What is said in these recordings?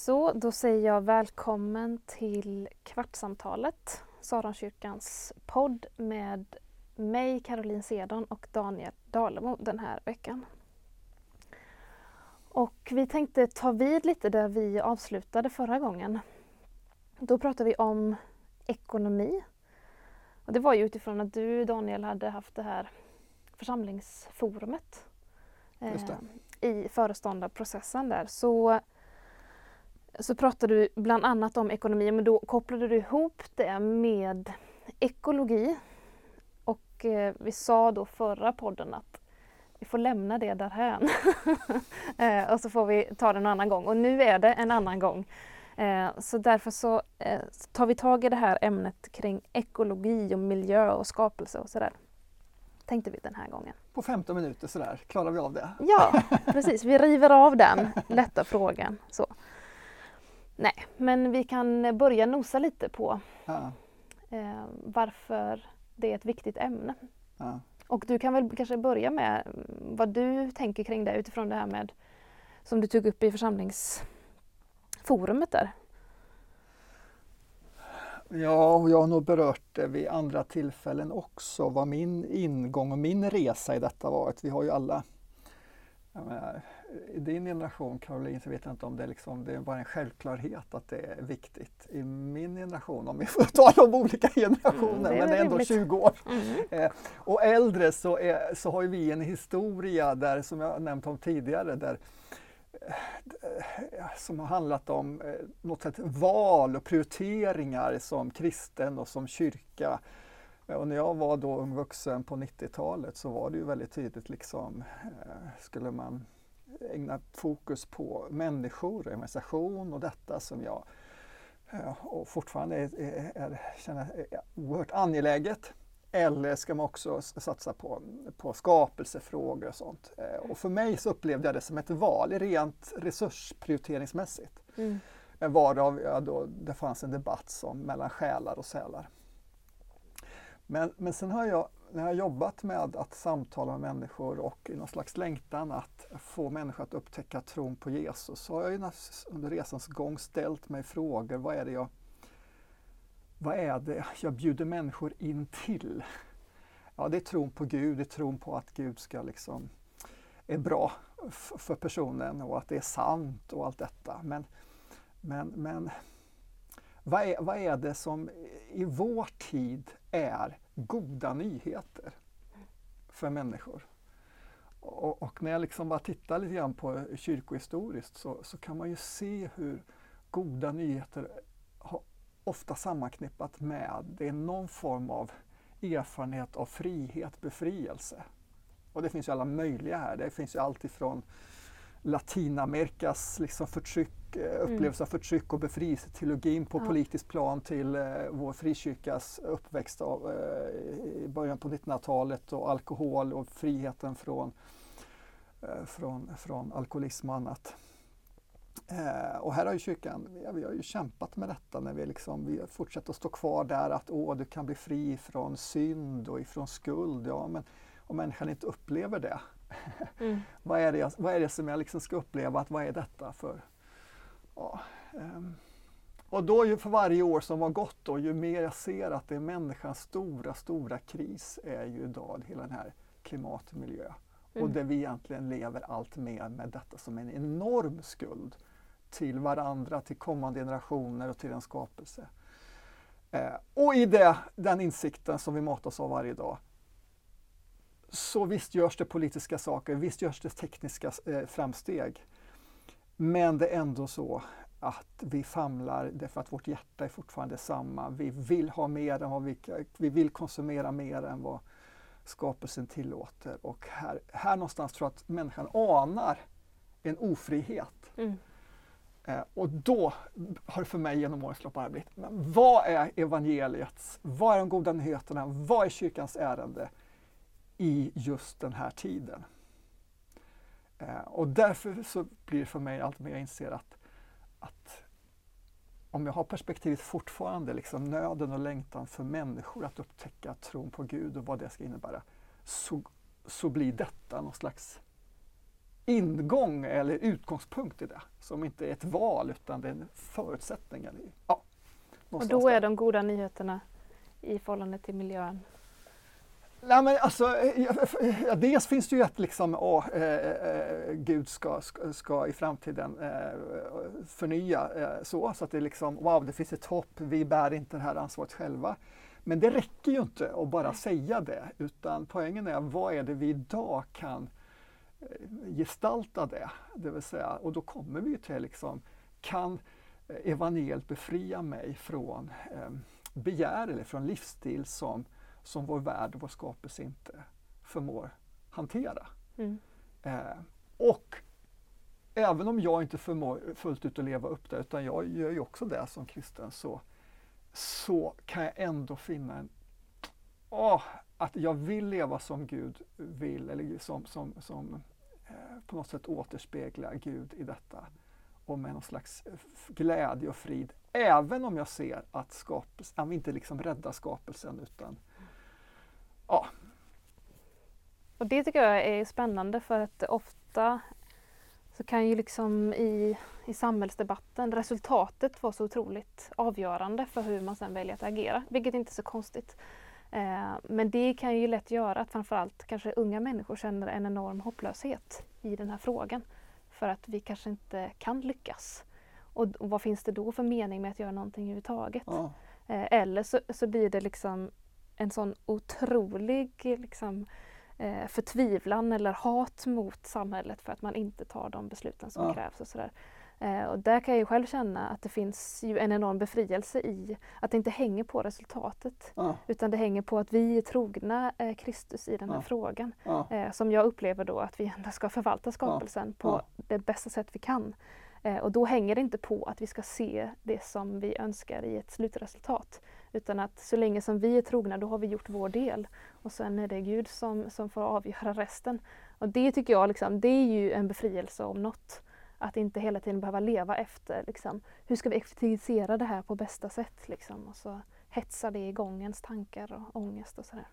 Så, då säger jag välkommen till Kvartsamtalet, Sarankyrkans podd med mig, Caroline Sedon och Daniel Dalemo den här veckan. Och vi tänkte ta vid lite där vi avslutade förra gången. Då pratade vi om ekonomi. Och det var ju utifrån att du Daniel hade haft det här församlingsforumet det. eh, i föreståndarprocessen där. Så, så pratade du bland annat om ekonomi men då kopplade du ihop det med ekologi. Och eh, vi sa då förra podden att vi får lämna det därhän. eh, och så får vi ta det någon annan gång. Och nu är det en annan gång. Eh, så därför så tar vi tag i det här ämnet kring ekologi och miljö och skapelse och sådär. Tänkte vi den här gången. På 15 minuter sådär klarar vi av det. Ja, precis. Vi river av den lätta frågan. Så. Nej, men vi kan börja nosa lite på Ja, eh, varför det är ett viktigt ämne. ja. Och du kan väl kanske börja med mm, vad du tänker kring det utifrån det här med som du tog upp i församlingsforumet där. ja, och jag har nog berört det vid andra tillfällen också, vad min ingång och min resa i detta varit. Vi har ju alla menar, I din generation Caroline så vet jag inte om det liksom, det är bara en självklarhet att det är viktigt. I min generation, om vi får tala om olika generationer, Mm, det men ändå rimligt. 20 år. Mm. Eh, och äldre så, är, så har vi en historia där, som jag nämnt om tidigare, där, eh, som har handlat om eh, något sätt val och prioriteringar som kristen och som kyrka. Och när jag var då ung vuxen på 90-talet så var det ju väldigt tydligt liksom, eh, skulle man ägna fokus på människor, organisation och detta som jag eh, och fortfarande är, är, är, känner är oerhört angeläget. Eller ska man också satsa på, på skapelsefrågor och sånt. Eh, Och för mig så upplevde jag det som ett val, rent resursprioriteringsmässigt. Mm. Varav ja, då, det fanns en debatt som mellan själar och sälar. Men, men sen har jag, när jag har jobbat med att samtala med människor och i någon slags längtan att få människor att upptäcka tron på Jesus så har jag ju under resans gång ställt mig frågor. Vad är det jag, vad är det jag bjuder människor in till? Ja, det är tron på Gud, det är tron på att Gud ska liksom är bra för personen och att det är sant och allt detta. Men, men, men vad, är, vad är det som i vår tid är goda nyheter för människor? Och, och när jag liksom bara tittar lite grann på kyrkohistoriskt så, så kan man ju se hur goda nyheter har ofta sammanknippat med det är någon form av erfarenhet av frihet, befrielse. Och det finns ju alla möjliga här. Det finns ju allt ifrån Latinamerikas liksom förtryck, upplevelse av förtryck och befrielseteologin på Ja. politiskt plan till eh, vår frikyrkas uppväxt av, eh, i början på 1900-talet och alkohol och friheten från, eh, från, från alkoholism och annat. Eh, och här har ju kyrkan, ja, vi har ju kämpat med detta när vi, liksom, vi fortsätter att stå kvar där att åh, du kan bli fri från synd och ifrån skuld. Ja, men om människan inte upplever det, Mm. vad, är det jag, vad är det som jag liksom ska uppleva? Att, vad är detta för? Ja, ehm. Och då ju för varje år som har gått då, ju mer jag ser att det är människans stora, stora kris är ju idag hela den här klimat och miljö. Och Mm. där vi egentligen lever allt mer med detta som en enorm skuld till varandra, till kommande generationer och till en skapelse. Eh, och i det, den insikten som vi matas av varje dag så visst görs det politiska saker, visst görs det tekniska eh, framsteg. Men det är ändå så att vi famlar därför att vårt hjärta är fortfarande samma. Vi vill ha mer än vad vi, vi vill konsumera mer än vad skapelsen tillåter. Och här, här någonstans tror jag att människan anar en ofrihet. Mm. Eh, och då har det för mig genom årens lopp bara blivit, men vad är evangeliets, vad är de goda nyheterna, vad är kyrkans ärende i just den här tiden? Eh, och därför så blir det för mig allt mer inser att, att om jag har perspektivet fortfarande, liksom nöden och längtan för människor att upptäcka tron på Gud och vad det ska innebära, så, så blir detta någon slags ingång eller utgångspunkt i det. Som inte är ett val utan det är en förutsättning. Eller, ja, och då är de goda nyheterna i förhållande till miljön? Nej, men alltså, ja, dels finns det ju att liksom, åh, eh, eh, Gud ska, ska, ska, i framtiden eh, förnya eh, så, så att det liksom, wow, det finns ett hopp, vi bär inte det här ansvaret själva. Men det räcker ju inte att bara säga det, utan poängen är vad är det vi idag kan eh, gestalta det? Det vill säga, och då kommer vi till liksom, kan evangeliet befria mig från eh, begär eller från livsstil som, som vår värld och vår skapelse inte förmår hantera. Mm. Eh, och även om jag inte förmår fullt ut att leva upp det, utan jag gör ju också det som kristen, så, så kan jag ändå finna en, åh, att jag vill leva som Gud vill, eller som, som, som eh, på något sätt återspegla Gud i detta. Och med någon slags glädje och frid Även om jag ser att, skapelsen, att vi inte liksom räddar skapelsen utan ja. Och det tycker jag är spännande för att ofta så kan ju liksom i, i samhällsdebatten resultatet vara så otroligt avgörande för hur man sen väljer att agera, vilket inte är så konstigt. Eh, men det kan ju lätt göra att framförallt kanske unga människor känner en enorm hopplöshet i den här frågan. För att vi kanske inte kan lyckas. Och, och, vad finns det då för mening med att göra någonting överhuvudtaget? Ja. Eh, eller så, så blir det liksom en sån otrolig liksom, eh, förtvivlan eller hat mot samhället för att man inte tar de besluten som ja. krävs. Och sådär. Eh, och där kan jag själv känna att det finns ju en enorm befrielse i att det inte hänger på resultatet. Ja. Utan det hänger på att vi är trogna eh, Kristus i den här ja. frågan. Eh, som jag upplever då att vi ändå ska förvalta skapelsen på det bästa sätt vi kan. Eh, och då hänger det inte på att vi ska se det som vi önskar i ett slutresultat. Utan att så länge som vi är trogna, då har vi gjort vår del. Och sen är det Gud som, som får avgöra resten. Och det tycker jag, liksom, det är ju en befrielse om något. Att inte hela tiden behöva leva efter, liksom, hur ska vi effektivisera det här på bästa sätt? Liksom, och så hetsar det igång ens tankar och ångest och sådär.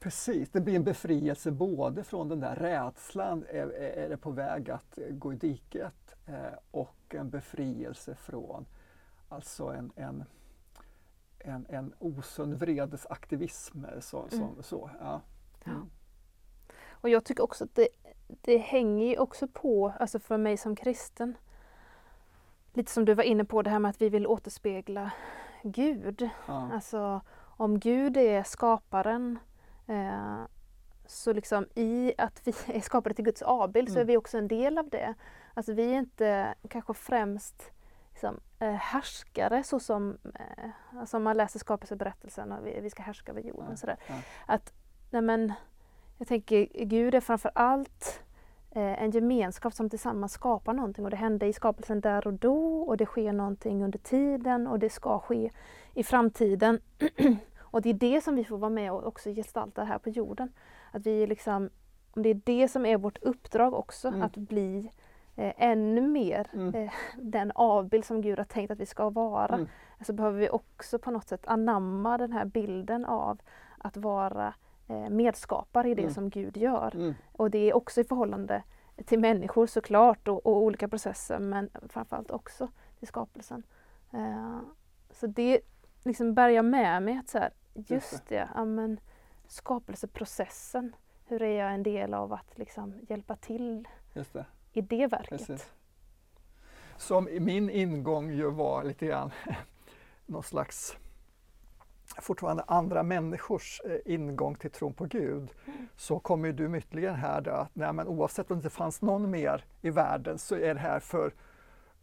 Precis, det blir en befrielse både från den där rädslan, är, är det på väg att gå i diket? Eh, och en befrielse från alltså en, en, en, en osund vredesaktivism. Så, mm. så, ja. Mm. Och jag tycker också att det, det hänger också på, alltså för mig som kristen, lite som du var inne på det här med att vi vill återspegla Gud. Ja. Alltså om Gud är skaparen eh, så liksom i att vi är skapade till Guds avbild mm. så är vi också en del av det. Alltså vi är inte kanske främst liksom, eh, härskare så som eh, alltså man läser skapelseberättelsen och vi, vi ska härska över jorden. Ja, sådär. Ja. Att, nej men, jag tänker Gud är framför allt eh, en gemenskap som tillsammans skapar någonting och det hände i skapelsen där och då och det sker någonting under tiden och det ska ske i framtiden. och det är det som vi får vara med och också gestalta här på jorden. Att vi liksom, om det är det som är vårt uppdrag också, mm. att bli eh, ännu mer mm. eh, den avbild som Gud har tänkt att vi ska vara. Mm. Så behöver vi också på något sätt anamma den här bilden av att vara eh, medskapare i det mm. som Gud gör. Mm. Och det är också i förhållande till människor såklart och, och olika processer men framförallt också till skapelsen. Så det liksom bär jag med mig att så här, just det, ja, men, skapelseprocessen, hur är jag en del av att liksom hjälpa till just det i det verket. Precis. Som min ingång ju var lite grann någon slags fortfarande andra människors eh, ingång till tron på Gud mm. så kommer du med ytterligare här då, att nej, men oavsett om det inte fanns någon mer i världen så är det här för,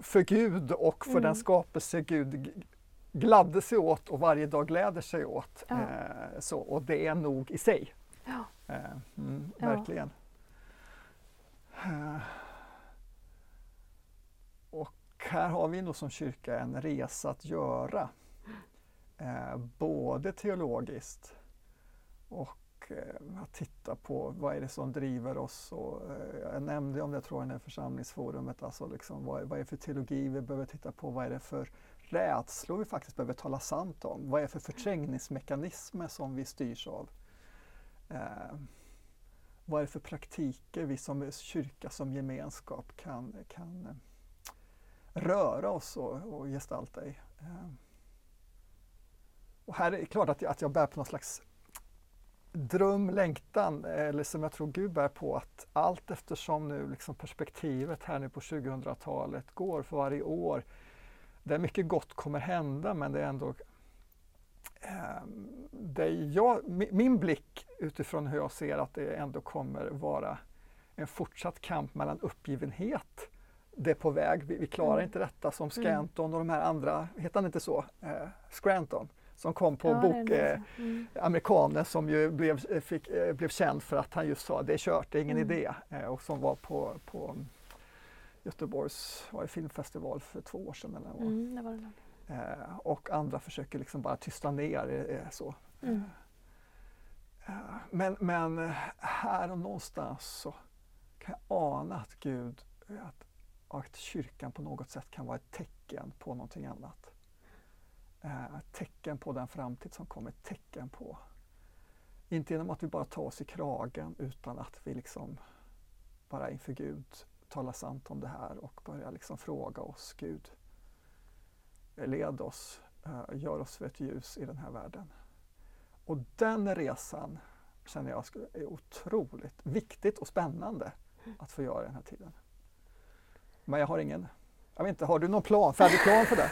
för Gud och för mm. den skapelse Gud gladde sig åt och varje dag gläder sig åt. Ja. Eh, så, och det är nog i sig. Ja. Eh, mm, verkligen. Ja. Här har vi nog som kyrka en resa att göra. Eh, både teologiskt och eh, att titta på vad är det som driver oss. Och, eh, jag nämnde om det tror jag i församlingsforumet, alltså liksom, vad, vad är det för teologi vi behöver titta på? Vad är det för rädslor vi faktiskt behöver tala sant om? Vad är det för förträngningsmekanismer som vi styrs av? Eh, vad är det för praktiker vi som kyrka, som gemenskap kan, kan eh, röra oss och, och gestalta i. Ehm. Och här är det klart att jag, att jag bär på någon slags dröm, längtan, eller som jag tror Gud bär på, att allt eftersom nu liksom perspektivet här nu på 2000-talet går för varje år, där mycket gott kommer hända men det är ändå eh, det jag, min blick utifrån hur jag ser att det ändå kommer vara en fortsatt kamp mellan uppgivenhet det är på väg, vi, vi klarar mm. inte detta som mm. Scanton och de här andra, heter han inte så? Eh, Scranton som kom på ja, bok, eh, mm. amerikanen som ju blev, eh, fick, eh, blev känd för att han just sa det är kört, det är ingen mm. idé eh, och som var på, på Göteborgs var det filmfestival för två år sedan. Eller mm, det var det. Eh, och andra försöker liksom bara tysta ner eh, så. Mm. men, men här och någonstans så kan jag ana att Gud, att, att kyrkan på något sätt kan vara ett tecken på någonting annat eh, Ett tecken på den framtid som kommer, tecken på. Inte genom att vi bara tar oss i kragen utan att vi liksom bara inför Gud talar sant om det här och börjar liksom fråga oss, Gud, led oss, eh, gör oss för ett ljus i den här världen. Och den resan känner jag är otroligt viktigt och spännande att få göra den här tiden. Men jag har ingen jag vet inte, har du någon plan, färdig plan för det?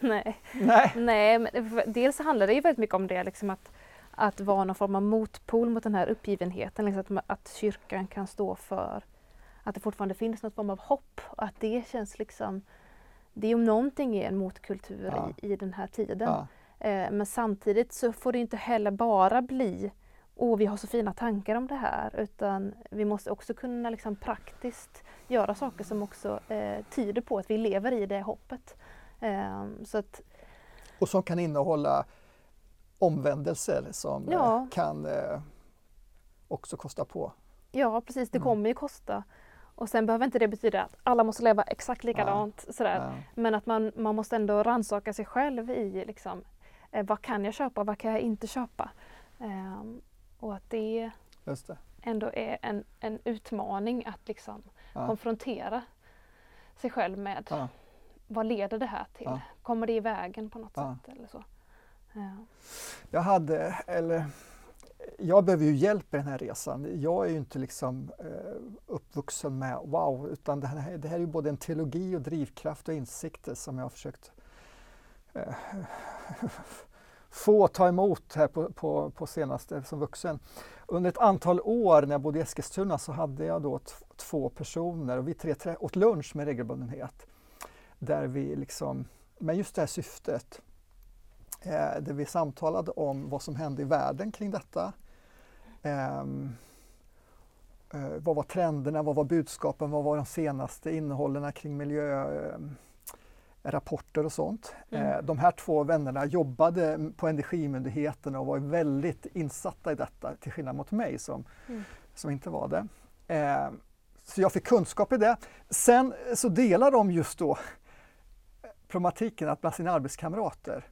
Nej. Nej. Nej, men dels handlar det ju väldigt mycket om det, liksom att, att vara någon form av motpol mot den här uppgivenheten. Liksom att, att kyrkan kan stå för att det fortfarande finns någon form av hopp. Och att det känns liksom, det är om någonting är en motkultur ja. i, i den här tiden. Ja. Eh, men samtidigt så får det inte heller bara bli och vi har så fina tankar om det här utan vi måste också kunna liksom praktiskt göra saker som också eh, tyder på att vi lever i det hoppet. Eh, så att, och som kan innehålla omvändelser som ja. eh, kan eh, också kosta på. Ja precis, det mm. kommer ju kosta. Och sen behöver inte det betyda att alla måste leva exakt likadant. Ja. Sådär. Ja. Men att man, man måste ändå rannsaka sig själv i liksom, eh, vad kan jag köpa, vad kan jag inte köpa? Um, och att det, det, ändå är en, en utmaning att liksom ja. konfrontera sig själv med ja. vad leder det här till? Ja. Kommer det i vägen på något sätt? Eller så? Jag hade, eller jag behöver ju hjälp i den här resan. Jag är ju inte liksom eh, uppvuxen med wow, utan det här, det här är ju både en teologi och drivkraft och insikter som jag har försökt eh, få ta emot här på, på, på, senaste som vuxen. Under ett antal år när jag bodde i Eskilstuna så hade jag då två personer och vi tre åt lunch med regelbundenhet. Där vi liksom, med just det här syftet, eh, där vi samtalade om vad som hände i världen kring detta. Ehm, eh, vad var trenderna, vad var budskapen, vad var de senaste innehållen kring miljö, eh, rapporter och sånt. Mm. Eh, de här två vännerna jobbade på Energimyndigheten och var väldigt insatta i detta till skillnad mot mig som, mm. som inte var det. Eh, så jag fick kunskap i det. Sen så delar de just då problematiken att bland sina arbetskamrater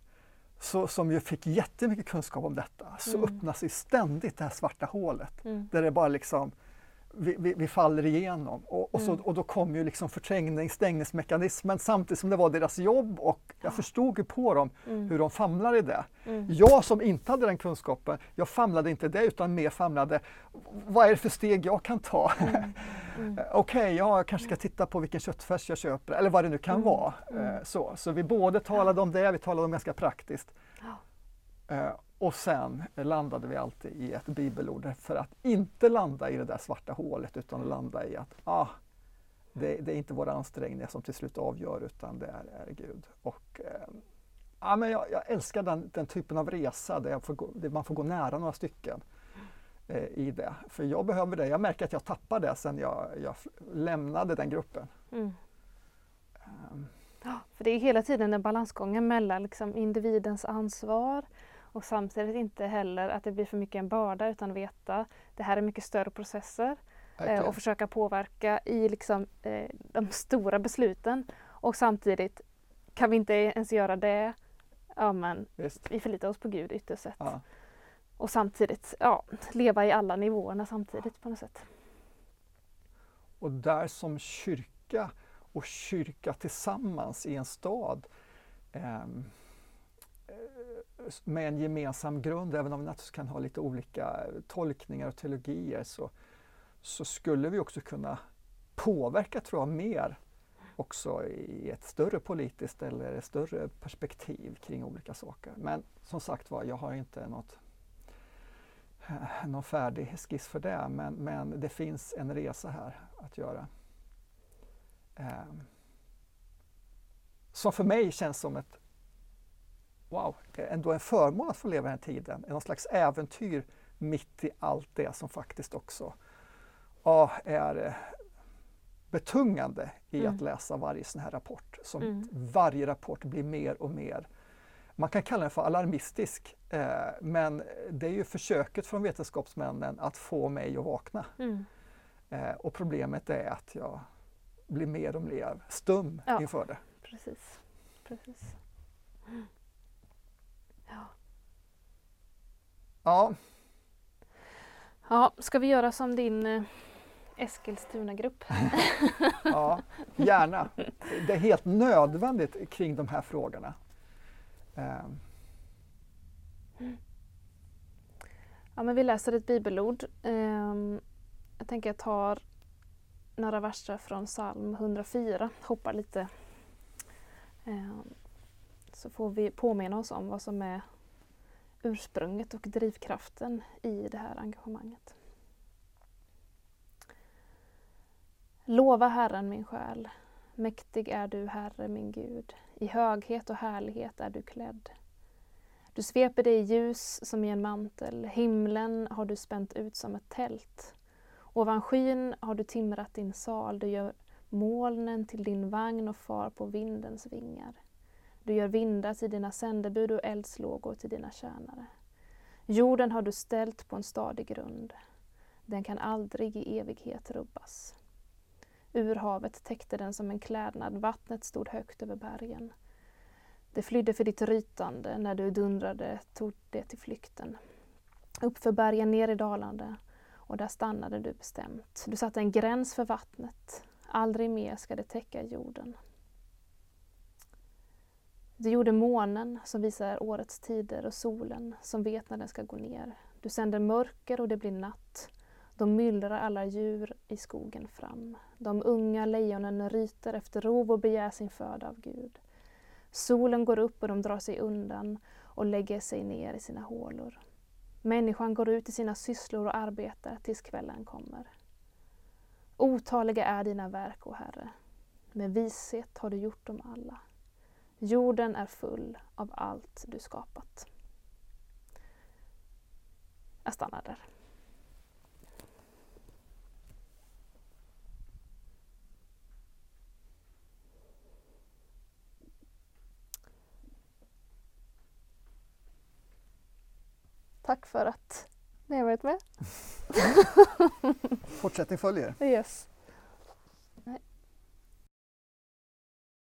så, som ju fick jättemycket kunskap om detta så mm. öppnas sig ständigt det här svarta hålet mm. där det bara liksom vi, vi, vi, faller igenom. Och, och, så, mm. och då kom ju liksom förträngning, stängningsmekanismen samtidigt som det var deras jobb och jag förstod ju på dem mm. hur de famlade i det. Mm. Jag som inte hade den kunskapen, jag famlade inte det utan mer famlade, vad är det för steg jag kan ta? Mm. Mm. Okej, okay, ja, jag kanske ska titta på vilken köttfärs jag köper eller vad det nu kan mm. vara. Eh, så, så vi både talade om det, vi talade om ganska praktiskt. Eh, och sen landade vi alltid i ett bibelord för att inte landa i det där svarta hålet utan landa i att ah, det, det är inte våra ansträngningar som till slut avgör utan det är, är Gud. Och, eh, ja, men jag, jag älskar den, den, typen av resa där, får gå, där man får gå nära några stycken eh, i det. För jag behöver det. Jag märker att jag tappar det sen jag, jag lämnade den gruppen. Mm. Um. Ja, för det är hela tiden en balansgång mellan liksom individens ansvar och samtidigt inte heller att det blir för mycket en börda utan veta det här är mycket större processer eh, och försöka påverka i liksom, eh, de stora besluten. Och samtidigt kan vi inte ens göra det, ja men Visst. vi förlitar oss på Gud ytterst sett. Ja. och samtidigt ja, leva i alla nivåerna samtidigt på något sätt. Och där som kyrka och kyrka tillsammans i en stad ehm, eh, med en gemensam grund, även om vi naturligtvis kan ha lite olika tolkningar och teologier, så, så skulle vi också kunna påverka, tror jag, mer också i ett större politiskt eller ett större perspektiv kring olika saker. Men som sagt var, jag har inte något, någon färdig skiss för det, men, men det finns en resa här att göra. Eh, som för mig känns som ett wow, ändå en förmån att få leva den här tiden. Någon slags äventyr mitt i allt det som faktiskt också ja, är betungande i mm. att läsa varje sån här rapport. Som mm. Varje rapport blir mer och mer, man kan kalla den för alarmistisk, eh, men det är ju försöket från vetenskapsmännen att få mig att vakna. Mm. Eh, och problemet är att jag blir mer och mer stum ja, inför det. Precis. precis. Ja. Ja. Ja, ska vi göra som din eh, Eskilstuna-grupp? ja, gärna. Det är helt nödvändigt kring de här frågorna. Um. Ja, men vi läser ett bibelord. Um, jag tänker jag tar några verser från psalm 104, hoppar lite. Um, så får vi påminna oss om vad som är ursprunget och drivkraften i det här engagemanget. Lova Herren min själ. Mäktig är du, Herre min Gud. I höghet och härlighet är du klädd. Du sveper dig i ljus som i en mantel. Himlen har du spänt ut som ett tält. Ovan skyn har du timrat din sal. Du gör molnen till din vagn och far på vindens vingar. Du gör vindar till dina sändebud och eldslågor till dina tjänare. Jorden har du ställt på en stadig grund. Den kan aldrig i evighet rubbas. Ur havet täckte den som en klädnad, vattnet stod högt över bergen. Det flydde för ditt rytande, när du dundrade tog det till flykten. Uppför bergen, ner i dalande och där stannade du bestämt. Du satte en gräns för vattnet, aldrig mer ska det täcka jorden. Du gjorde månen som visar årets tider och solen som vet när den ska gå ner. Du sänder mörker och det blir natt. De myllrar alla djur i skogen fram. De unga lejonen ryter efter rov och begär sin föda av Gud. Solen går upp och de drar sig undan och lägger sig ner i sina hålor. Människan går ut i sina sysslor och arbetar tills kvällen kommer. Otaliga är dina verk, o Herre. Med vishet har du gjort dem alla. Jorden är full av allt du skapat. Jag stannar där. Tack för att ni har varit med. Fortsättning följer. Yes.